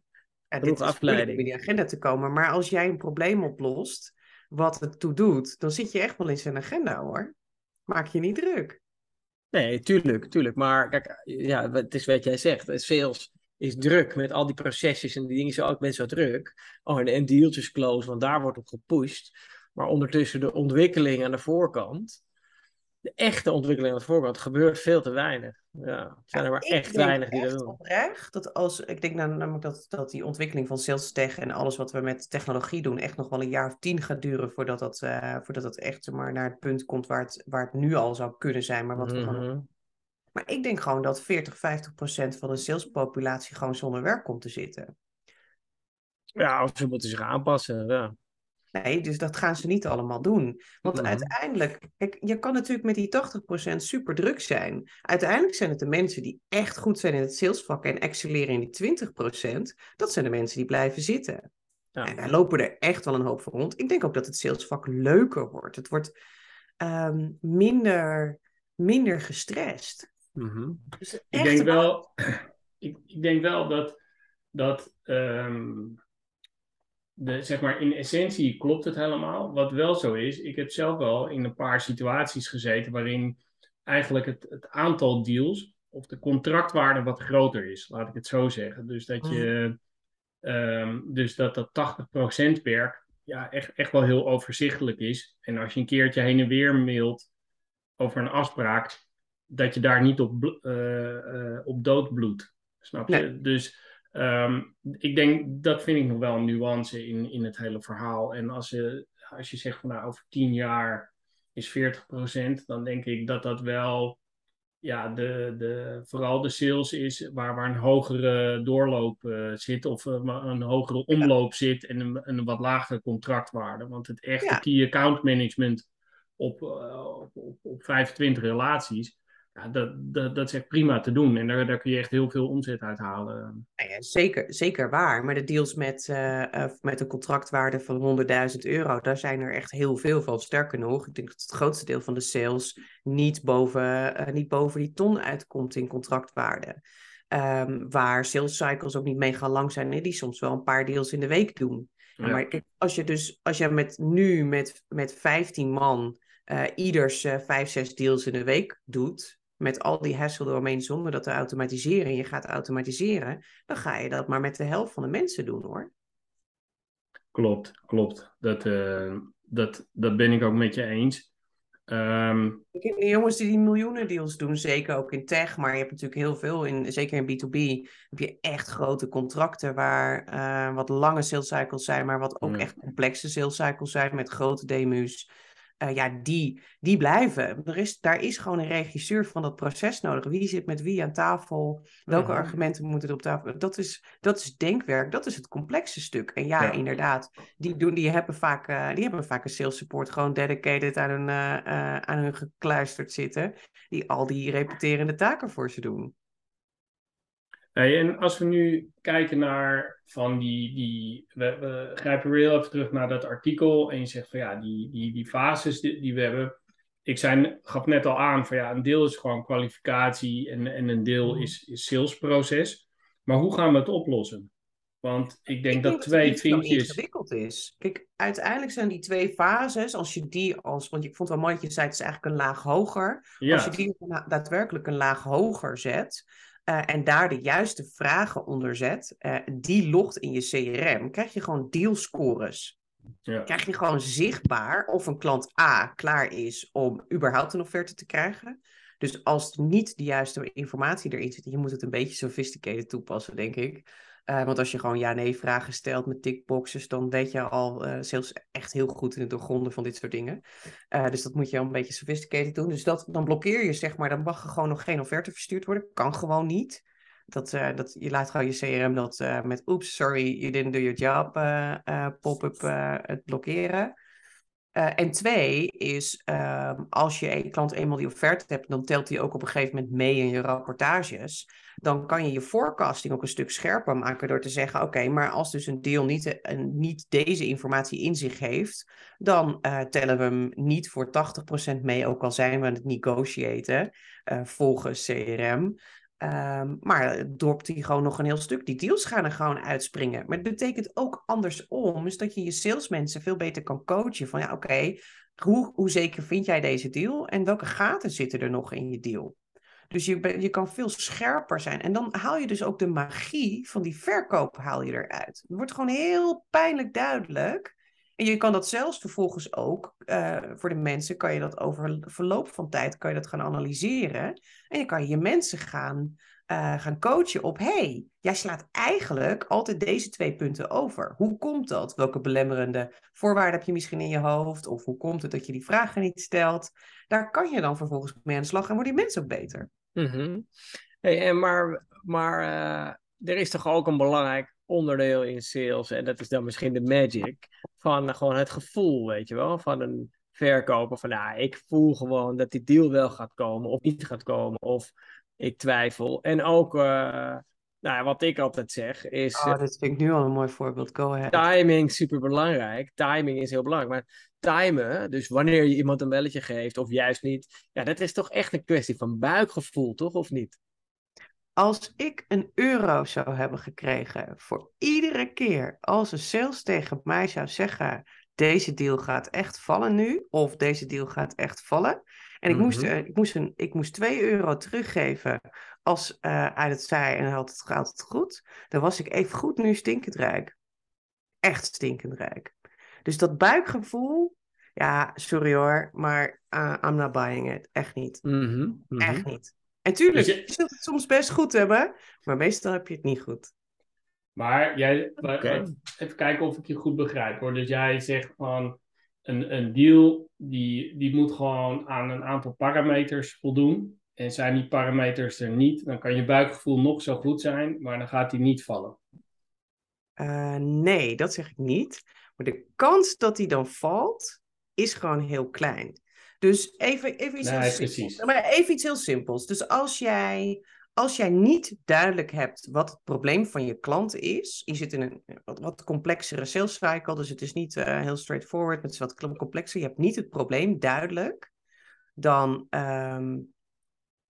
Ja dit is afleiding. om in die agenda te komen. Maar als jij een probleem oplost, wat het toe doet, dan zit je echt wel in zijn agenda hoor. Maak je niet druk. Nee, tuurlijk, tuurlijk. Maar kijk, ja, het is wat jij zegt. Sales is druk met al die procesjes en die dingen zijn ook mensen zo druk. Oh, en, en dealtjes close, want daar wordt op gepusht. Maar ondertussen de ontwikkeling aan de voorkant, de echte ontwikkeling aan de voorkant, gebeurt veel te weinig. Ja, er zijn er maar echt weinig die dat doen. Oprecht, dat als, ik denk nou, namelijk dat, dat die ontwikkeling van sales tech en alles wat we met technologie doen, echt nog wel een jaar of tien gaat duren voordat dat, uh, voordat dat echt maar, naar het punt komt waar het, waar het nu al zou kunnen zijn. Maar, wat we gewoon... Mhm. maar ik denk gewoon dat 40, 50 procent van de salespopulatie gewoon zonder werk komt te zitten. Ja, of ze moeten zich aanpassen. Ja. Nee, dus dat gaan ze niet allemaal doen. Want mhm. uiteindelijk, kijk, je kan natuurlijk met die 80% super druk zijn. Uiteindelijk zijn het de mensen die echt goed zijn in het salesvak en excelleren in die 20%. Dat zijn de mensen die blijven zitten. Ja. En daar lopen er echt wel een hoop voor rond. Ik denk ook dat het salesvak leuker wordt. Het wordt um, minder, minder gestrest. Mhm. dus ik, denk wel, ik, ik, denk wel dat, dat ehm, de, zeg maar, in essentie klopt het helemaal. Wat wel zo is, ik heb zelf wel in een paar situaties gezeten waarin eigenlijk het, het aantal deals of de contractwaarde wat groter is, laat ik het zo zeggen. Dus dat je, um, dus dat dat 80% werk ja, echt, echt wel heel overzichtelijk is. En als je een keertje heen en weer mailt over een afspraak, dat je daar niet op, uh, op doodbloedt. Snap je? Dus Ehm, ik denk, dat vind ik nog wel een nuance in, in het hele verhaal. En als je, als je zegt van nou, over tien jaar is 40%, dan denk ik dat dat wel ja, de, de, vooral de sales is waar, waar een hogere doorloop uh, zit of uh, een hogere omloop zit en een, een wat lagere contractwaarde. Want het echte key account management op, uh, op, op, op 25 relaties, ja, dat, dat, dat is echt prima te doen. En daar, daar kun je echt heel veel omzet uit halen. Ja, zeker, zeker waar. Maar de deals met, uh, met een contractwaarde van 100.000 euro, daar zijn er echt heel veel van. Sterker nog, ik denk dat het grootste deel van de sales niet boven, uh, niet boven die ton uitkomt in contractwaarde. Um, waar sales cycles ook niet mega lang zijn, nee, die soms wel een paar deals in de week doen. Ja. Maar kijk, als je dus als je met nu met, met 15 man uh, ieders uh, 5, 6 deals in de week doet, met al die hassle eromheen zonder dat te automatiseren en je gaat automatiseren, dan ga je dat maar met de helft van de mensen doen hoor. Klopt, klopt. Dat, uh, dat, dat ben ik ook met je eens. Um... De jongens die die miljoenen deals doen, zeker ook in tech, maar je hebt natuurlijk heel veel, in, zeker in B2B, heb je echt grote contracten waar uh, wat lange sales cycles zijn, maar wat ook echt complexe sales cycles zijn met grote demu's uh, ja, die, die blijven. Er is, daar is gewoon een regisseur van dat proces nodig. Wie zit met wie aan tafel? Welke mhm. argumenten moeten er op tafel? Dat is, dat is denkwerk, dat is het complexe stuk. En ja, inderdaad, die, doen, die, hebben vaak, uh, die hebben vaak een sales support gewoon dedicated aan hun, uh, aan hun gekluisterd zitten. Die al die repeterende taken voor ze doen en als we nu kijken naar van die, die we, we, grijpen weer heel even terug naar dat artikel en je zegt van ja, die, die, die fases die, die we hebben. Ik zei, gaf net al aan van ja, een deel is gewoon kwalificatie en, en een deel mhm. is, is salesproces. Maar hoe gaan we het oplossen? Want ik denk dat twee dat vinkjes. ingewikkeld is. Kijk, uiteindelijk zijn die twee fases, als je die als. Want ik vond het wel mooi dat je zei, het is eigenlijk een laag hoger. Ja. Als je die daadwerkelijk een laag hoger zet, uh, en daar de juiste vragen onder zet, uh, die logt in je CRM, krijg je gewoon dealscores. Ja. Krijg je gewoon zichtbaar of een klant A klaar is om überhaupt een offerte te krijgen. Dus als niet de juiste informatie erin zit, je moet het een beetje sophisticated toepassen, denk ik. Uh, want als je gewoon ja-nee vragen stelt met tickboxes, dan weet je al uh, zelfs echt heel goed in het doorgronden van dit soort dingen. Uh, dus dat moet je al een beetje sophisticated doen. Dus dat, dan blokkeer je, zeg maar, dan mag er gewoon nog geen offerte verstuurd worden. Kan gewoon niet. Dat, dat, je laat gewoon je CRM dat met oeps, sorry, you didn't do your job pop-up het blokkeren. en twee is, ehm, als je een klant eenmaal die offerte hebt, dan telt die ook op een gegeven moment mee in je rapportages dan kan je je forecasting ook een stuk scherper maken door te zeggen: oké, maar als dus een deal niet, uh, niet deze informatie in zich heeft, dan uh, tellen we hem niet voor 80% mee, ook al zijn we aan het negotiëren uh, volgens CRM. Um, ehm, maar dorpt hij gewoon nog een heel stuk. Die deals gaan er gewoon uitspringen. Maar het betekent ook andersom, is dat je je salesmensen veel beter kan coachen. Van ja, oké, hoe, hoe zeker vind jij deze deal? En welke gaten zitten er nog in je deal? Dus je, je kan veel scherper zijn. En dan haal je dus ook de magie van die verkoop haal je eruit. Het wordt gewoon heel pijnlijk duidelijk. En je kan dat zelfs vervolgens ook, uh, voor de mensen, kan je dat over verloop van tijd, kan je dat gaan analyseren. En je kan je mensen gaan, uh, gaan coachen op, hey, jij slaat eigenlijk altijd deze twee punten over. Hoe komt dat? Welke belemmerende voorwaarden heb je misschien in je hoofd? Of hoe komt het dat je die vragen niet stelt? Daar kan je dan vervolgens mee aan de slag en worden die mensen ook beter. Mm hey, maar maar uh, er is toch ook een belangrijk onderdeel in sales, en dat is dan misschien de magic, van gewoon het gevoel, weet je wel, van een verkoper. Van nou, ik voel gewoon dat die deal wel gaat komen of niet gaat komen, of ik twijfel. En ook uh, Nou, wat ik altijd zeg is. Oh, dat vind ik nu al een mooi voorbeeld. Go ahead. Timing super belangrijk. Timing is heel belangrijk. Maar timen, dus wanneer je iemand een belletje geeft of juist niet, ja, dat is toch echt een kwestie van buikgevoel, toch? Of niet? Als ik een euro zou hebben gekregen voor iedere keer als een sales tegen mij zou zeggen: deze deal gaat echt vallen nu, of deze deal gaat echt vallen. En ik, moest, Mhm. ik, moest, een, ik moest 2 euro teruggeven als eh, hij het zei en hij had het, had het goed. Dan was ik even goed nu stinkend rijk. Echt stinkend rijk. Dus dat buikgevoel, ja, sorry hoor, maar uh, I'm not buying it. Echt niet. Mhm, mhm. Echt niet. En tuurlijk, Dus je- je zult het soms best goed hebben, maar meestal heb je het niet goed. Maar jij, even kijken of ik je goed begrijp hoor. Dus jij zegt van een, een deal die, die moet gewoon aan een aantal parameters voldoen. En zijn die parameters er niet, dan kan je buikgevoel nog zo goed zijn, maar dan gaat die niet vallen. Eh, nee, dat zeg ik niet. Maar de kans dat die dan valt, is gewoon heel klein. Dus even, even iets Nee, heel precies. simpels. Maar even iets heel simpels. Dus als jij, als jij niet duidelijk hebt wat het probleem van je klant is, je zit in een wat, wat complexere sales cycle, dus het is niet eh, heel straightforward, het is wat complexer. Je hebt niet het probleem duidelijk, dan ehm,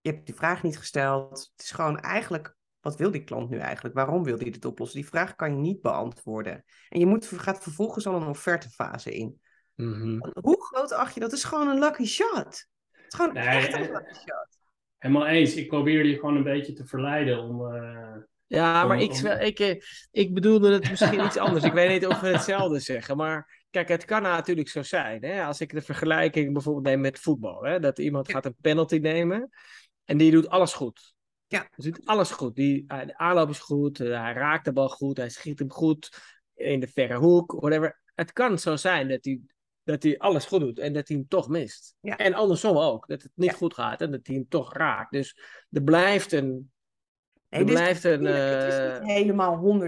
je hebt die vraag niet gesteld. Het is gewoon eigenlijk, wat wil die klant nu eigenlijk? Waarom wil die dit oplossen? Die vraag kan je niet beantwoorden. En je moet, gaat vervolgens al een offertefase in. Mhm. Hoe groot acht je dat? is gewoon een lucky shot. Het is gewoon Nee, echt een eh, lucky shot. Helemaal eens. Ik probeer je gewoon een beetje te verleiden om. eh, Ja, maar ik, ik, eh, ik bedoelde het misschien iets anders. Ik weet niet of we hetzelfde zeggen. Maar kijk, het kan natuurlijk zo zijn. Hè? Als ik de vergelijking bijvoorbeeld neem met voetbal. Hè? Dat iemand gaat een penalty nemen. En die doet alles goed. Ja. Dus doet alles goed. Die, eh, de aanloop is goed. eh, hij raakt de bal goed. Hij schiet hem goed. In de verre hoek. Whatever. Het kan zo zijn dat hij, dat hij alles goed doet. En dat hij hem toch mist. Ja. En andersom ook. Dat het niet Ja. goed gaat. En dat hij hem toch raakt. Dus er blijft een... Nee, er dus blijft een... Het is eh, niet helemaal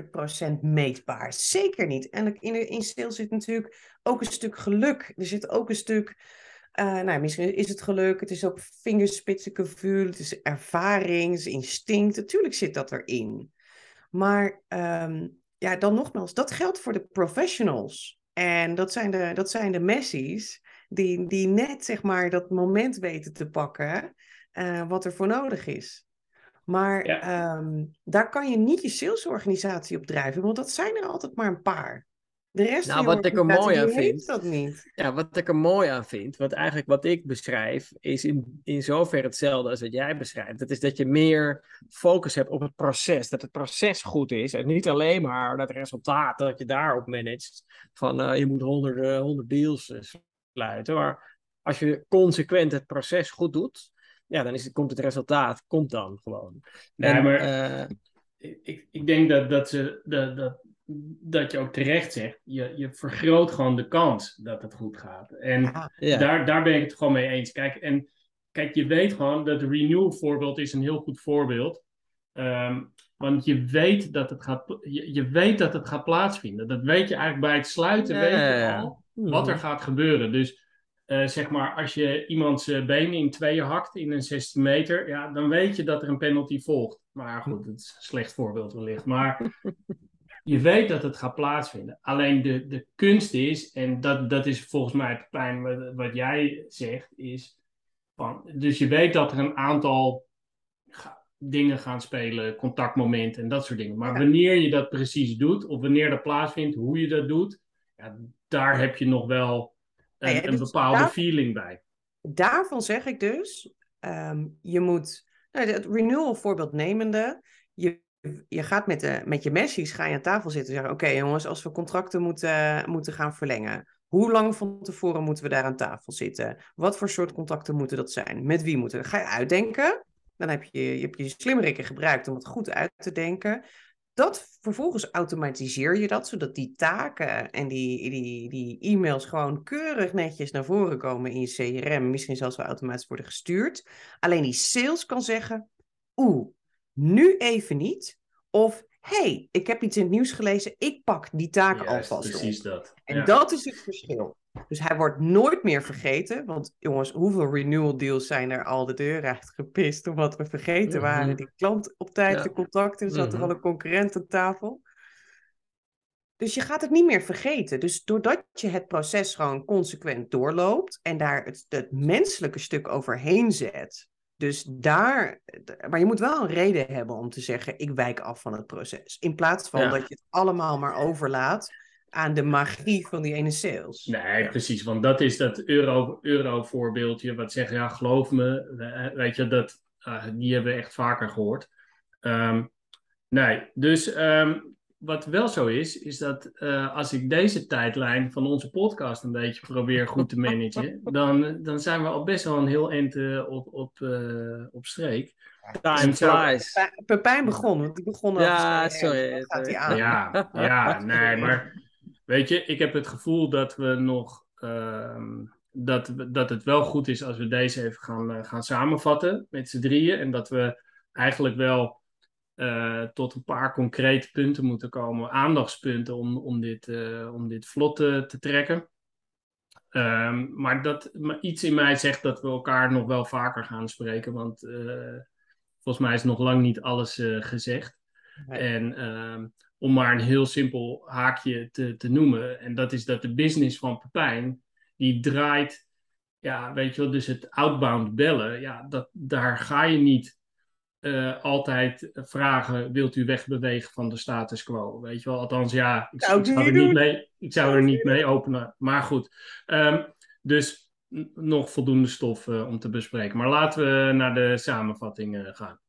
100% meetbaar. Zeker niet. En in, in sales zit natuurlijk ook een stuk geluk. Er zit ook een stuk. Eh, nou, misschien is het geluk. Het is ook vingerspitsengevoel. Het is ervaring. Het is instinct. Natuurlijk zit dat erin. Maar ehm, ja, dan nogmaals, dat geldt voor de professionals. En dat zijn de, dat zijn de Messi's. Die, die net zeg maar dat moment weten te pakken. eh, wat er voor nodig is. Maar Ja. ehm, daar kan je niet je salesorganisatie op drijven, want dat zijn er altijd maar een paar. De rest Nou, van wat ik er mooi aan heeft vind- dat niet. Ja, wat ik er mooi aan vind, wat eigenlijk wat ik beschrijf, is in, in zoverre hetzelfde als wat jij beschrijft. Dat is dat je meer focus hebt op het proces. Dat het proces goed is en niet alleen maar dat resultaat dat je daarop managt. Van eh, je moet honderd, honderd deals eh, sluiten. Maar als je consequent het proces goed doet, ja, dan is het, komt het resultaat komt dan gewoon. Nee, En, maar- eh, ik, ik denk dat, dat, ze, dat, dat, dat je ook terecht zegt. Je, je vergroot gewoon de kans dat het goed gaat. En ja. daar, daar ben ik het gewoon mee eens. Kijk, en kijk, je weet gewoon dat renew voorbeeld is een heel goed voorbeeld. Ehm, want je weet, dat het gaat, je, je weet dat het gaat plaatsvinden. Dat weet je eigenlijk bij het sluiten, Ja, weet je ja, ja. al wat er gaat gebeuren. Dus eh, zeg maar, als je iemands eh, been in tweeën hakt in een 16 meter, ja, dan weet je dat er een penalty volgt. Maar goed, het is een slecht voorbeeld wellicht. Maar je weet dat het gaat plaatsvinden. Alleen de, de kunst is, en dat, dat is volgens mij het pijn wat, wat jij zegt, is van, dus je weet dat er een aantal ga- dingen gaan spelen, contactmomenten en dat soort dingen. Maar Ja. wanneer je dat precies doet, of wanneer dat plaatsvindt, hoe je dat doet, ja, daar heb je nog wel een, een dus bepaalde daar- feeling bij. Daarvan zeg ik dus, ehm, je moet, nou, het renewal voorbeeld nemende, je, je gaat met, de, met je messies, ga je aan tafel zitten en zeggen, oké jongens, als we contracten moeten, moeten gaan verlengen, hoe lang van tevoren moeten we daar aan tafel zitten? Wat voor soort contacten moeten dat zijn? Met wie moeten we? Ga je uitdenken? Dan heb je je, hebt je gebruikt om het goed uit te denken. Dat vervolgens automatiseer je dat, zodat die taken en die, die, die e-mails gewoon keurig netjes naar voren komen in je CRM. Misschien zelfs wel automatisch worden gestuurd. Alleen die sales kan zeggen, oeh, nu even niet. Of, hey, ik heb iets in het nieuws gelezen, ik pak die taak alvast op. precies dat. En Ja. dat is het verschil. Dus hij wordt nooit meer vergeten. Want jongens, hoeveel renewal deals zijn er al de deur uitgepist omdat we vergeten waren Mhm. die klant op tijd Ja. te contacten. Er zat er Mhm. al een concurrent aan tafel. Dus je gaat het niet meer vergeten. Dus doordat je het proces gewoon consequent doorloopt en daar het, het menselijke stuk overheen zet. Dus daar, maar je moet wel een reden hebben om te zeggen: ik wijk af van het proces. In plaats van Ja. dat je het allemaal maar overlaat aan de magie van die ene sales. Nee, precies. Want dat is dat euro, euro voorbeeldje. Wat zeggen, ja, geloof me. eh, Weet je, dat, ah, die hebben we echt vaker gehoord. Ehm, nee, dus ehm, wat wel zo is, is dat eh, als ik deze tijdlijn van onze podcast een beetje probeer goed te managen, dan, dan zijn we al best wel een heel eind eh, op, op, eh, op streek. Time flies. Pe- Pepijn begon, want die begon al Ja, sorry, gaat hij aan. Ja, ja, nee, maar weet je, ik heb het gevoel dat we nog. ehm, dat, dat het wel goed is als we deze even gaan, gaan samenvatten met z'n drieën. En dat we eigenlijk wel eh, tot een paar concrete punten moeten komen, aandachtspunten om, om, dit, eh, om dit vlot te, te trekken. Ehm, maar, dat, maar iets in mij zegt dat we elkaar nog wel vaker gaan spreken, want eh, volgens mij is nog lang niet alles gezegd. Nee. En ehm, om maar een heel simpel haakje te, te noemen. En dat is dat de business van Pepijn, die draait, ja, weet je wel, dus het outbound bellen, ja, dat, daar ga je niet eh, altijd vragen, wilt u wegbewegen van de status quo? Weet je wel, althans ja, ik, Zou ik ik zou, er niet mee, ik zou er niet mee openen. Maar goed, Ehm, dus nog voldoende stof eh, om te bespreken. Maar laten we naar de samenvatting eh, gaan.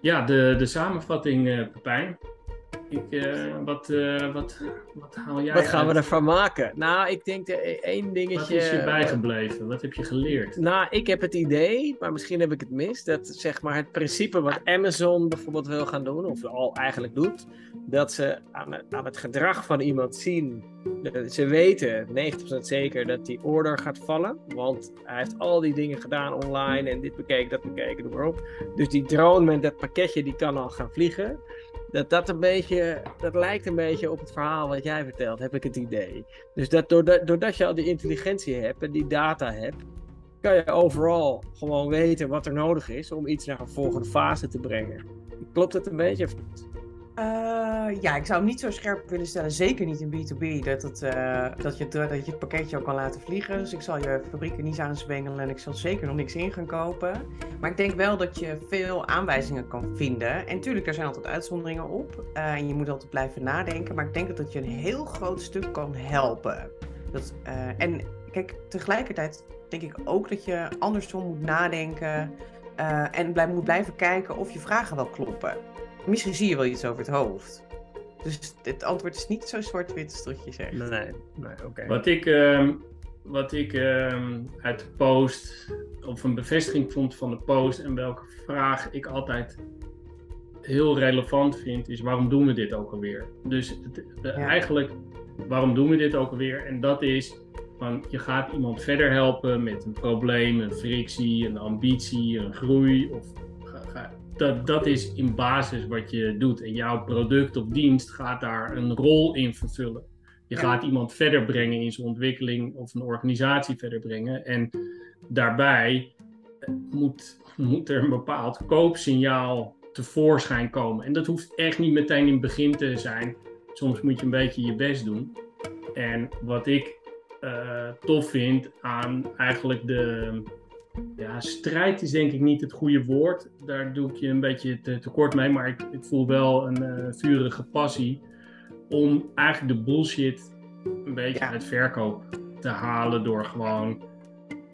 Ja, de, de samenvatting, Pepijn. Ik, eh, wat, eh, wat, wat haal jij Wat gaan we ervan maken? Nou, ik denk de, één dingetje. Wat is je bijgebleven? Wat heb je geleerd? Nou, ik heb het idee, maar misschien heb ik het mis, dat zeg maar het principe wat Amazon bijvoorbeeld wil gaan doen, of al eigenlijk doet, dat ze aan het, aan het gedrag van iemand zien, ze weten 90% zeker dat die order gaat vallen, want hij heeft al die dingen gedaan online en dit bekeken, dat bekeken, noem maar op. Dus die drone met dat pakketje, die kan al gaan vliegen. Dat dat een beetje, dat lijkt een beetje op het verhaal wat jij vertelt, heb ik het idee. Dus dat doordat, doordat je al die intelligentie hebt en die data hebt, kan je overal gewoon weten wat er nodig is om iets naar een volgende fase te brengen. Klopt het een beetje? Eh, ja, ik zou hem niet zo scherp willen stellen. Zeker niet in B2B. Dat, het, eh, dat, je, het, dat je het pakketje ook kan laten vliegen. Dus ik zal je fabrieken niet aanzwengelen en ik zal zeker nog niks in gaan kopen. Maar ik denk wel dat je veel aanwijzingen kan vinden. En natuurlijk, er zijn altijd uitzonderingen op. eh, en je moet altijd blijven nadenken. Maar ik denk dat dat je een heel groot stuk kan helpen. Dat, eh, en kijk, tegelijkertijd denk ik ook dat je andersom moet nadenken. eh, en blij, moet blijven kijken of je vragen wel kloppen. Misschien zie je wel iets over het hoofd. Dus het antwoord is niet zo zwart-wit als dat je zegt. Nee, nee oké. Wat ik, ehm, wat ik ehm, uit de post, of een bevestiging vond van de post en welke vraag ik altijd heel relevant vind, is waarom doen we dit ook alweer? Dus het, de- Ja. eigenlijk, waarom doen we dit ook alweer? En dat is, van, je gaat iemand verder helpen met een probleem, een frictie, een ambitie, een groei. Of, dat, dat is in basis wat je doet. En jouw product of dienst gaat daar een rol in vervullen. Je Ja. gaat iemand verder brengen in zijn ontwikkeling of een organisatie verder brengen. En daarbij eh, moet, moet er een bepaald koopsignaal tevoorschijn komen. En dat hoeft echt niet meteen in het begin te zijn. Soms moet je een beetje je best doen. En wat ik eh, tof vind aan eigenlijk de. Ja, strijd is denk ik niet het goede woord. Daar doe ik je een beetje te, tekort mee. Maar ik, ik voel wel een eh, vurige passie om eigenlijk de bullshit een beetje Ja. uit verkoop te halen door gewoon.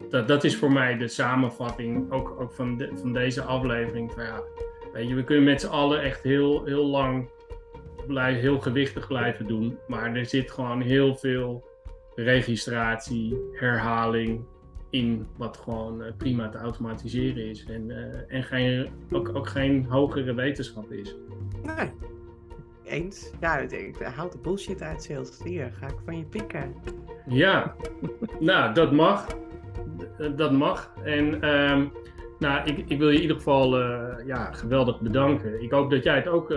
Dat, dat is voor mij de samenvatting ook, ook van, de, van deze aflevering. Van ja, weet je, we kunnen met z'n allen echt heel, heel lang blij, heel gewichtig blijven doen. Maar er zit gewoon heel veel registratie, herhaling in wat gewoon eh, prima te automatiseren is. En, eh, en geen, ook, ook geen hogere wetenschap is. Nee. Eens. Ja, ik denk, houd de bullshit uit sales. Hier, ga ik van je pikken. Ja, nou, dat mag. D- Dat mag. En ehm, nou, ik, ik, wil je in ieder geval ja, geweldig bedanken. Ik hoop dat jij het ook.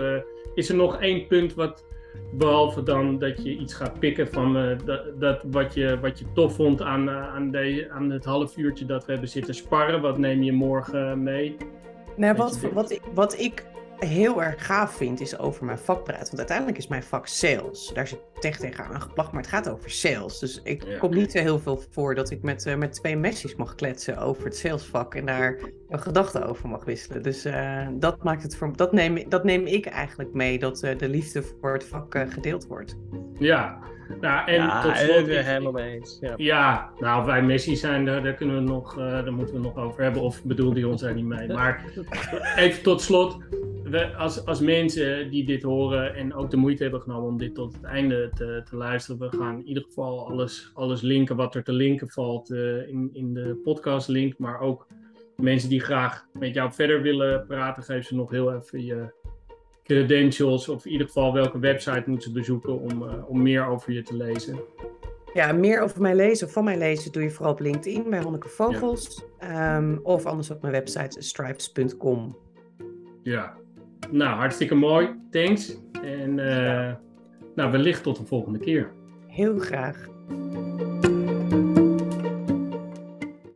is er nog één punt wat. Behalve dan dat je iets gaat pikken van dat, dat, wat, je, wat je tof vond aan, aan, de, aan het half uurtje dat we hebben zitten sparren. Wat neem je morgen mee? Nou, wat, wat, ik, wat ik heel erg gaaf vind, is over mijn vak praten. Want uiteindelijk is mijn vak sales. Daar zit tech tegen aangeplakt, maar het gaat over sales. Dus ik kom niet zo heel veel voor dat ik met, uh, met twee messies mag kletsen over het salesvak en daar een gedachte over mag wisselen. Dus uh, dat maakt het voor dat neem, dat neem ik eigenlijk mee, dat uh, de liefde voor het vak gedeeld wordt. Ja, nou, en ja, tot slot, ik, helemaal mee eens. Ja. ja, nou, wij Messi zijn, daar, daar, kunnen we nog, uh, daar moeten we nog over hebben. Of bedoelde hij ons daar niet mee? Maar even tot slot. We, als, als mensen die dit horen en ook de moeite hebben genomen om dit tot het einde te, te luisteren, we gaan in ieder geval alles, alles linken wat er te linken valt uh, in, in de podcast link. Maar ook mensen die graag met jou verder willen praten, geef ze nog heel even je credentials of in ieder geval welke website moeten ze bezoeken om, uh, om meer over je te lezen? Ja, meer over mij lezen of van mij lezen doe je vooral op LinkedIn bij Honneke Vogels. Ja. Um, of anders op mijn website stripes.com. Ja, nou hartstikke mooi. Thanks. En uh, nou, wellicht tot de volgende keer. Heel graag.